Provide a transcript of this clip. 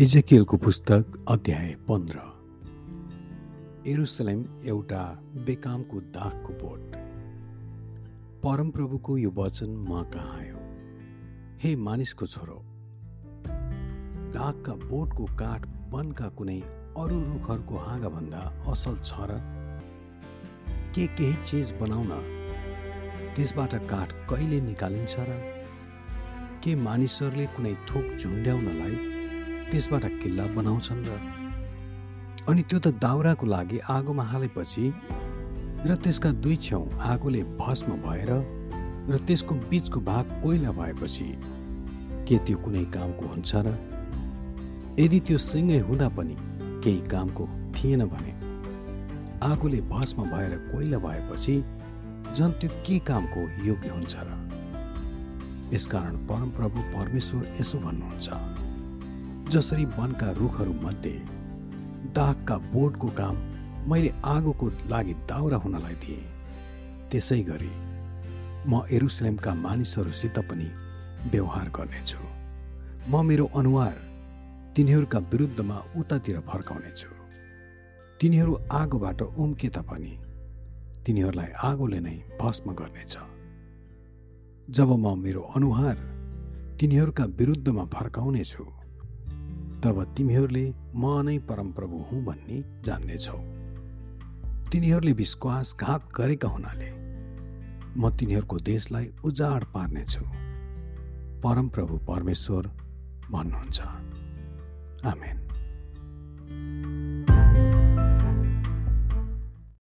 इजेकियलको पुस्तक अध्याय पन्ध्र। एरुसलेम एउटा बेकामको दागको बोट। परमप्रभुको यो वचन म कहाँ आयो? हे मानिसको छोरो दागका बोटको काठ वनका कुनै अरू रुखहरूको हाँगाभन्दा असल छ र के केही चिज बनाउन त्यसबाट काठ कहिले निकालिन्छ र के मानिसहरूले कुनै थोक झुन्ड्याउनलाई त्यसबाट किल्ला बनाउँछन् र अनि त्यो त दाउराको लागि आगोमा हालेपछि र त्यसका दुई छेउ आगोले भस्म भएर र त्यसको बिचको भाग कोइला भएपछि के त्यो कुनै कामको हुन्छ र यदि त्यो सिँगै हुँदा पनि केही कामको थिएन भने आगोले भस्म भएर कोइला भएपछि झन् त्यो के कामको योग्य हुन्छ र यसकारण परमप्रभु परमेश्वर यसो भन्नुहुन्छ। जसरी वनका रुखहरूमध्ये दागका बोटको काम मैले आगोको लागि दाउरा हुनलाई दिएँ। त्यसै गरी म एरुसलेमका मानिसहरूसित पनि व्यवहार गर्नेछु। म मेरो अनुहार तिनीहरूका विरुद्धमा उतातिर फर्काउनेछु। तिनीहरू आगोबाट उम्के तापनि तिनीहरूलाई आगोले नै भस्म गर्नेछ। जब म मेरो अनुहार तिनीहरूका विरुद्धमा फर्काउनेछु तब तिमीहरूले म नै परमप्रभु हुँ भन्ने जान्नेछौ। तिनीहरूले विश्वासघात गरेका हुनाले? म तिनीहरूको देशलाई उजाड पार्नेछु। परमप्रभु परमेश्वर भन्नुहुन्छ। आमेन।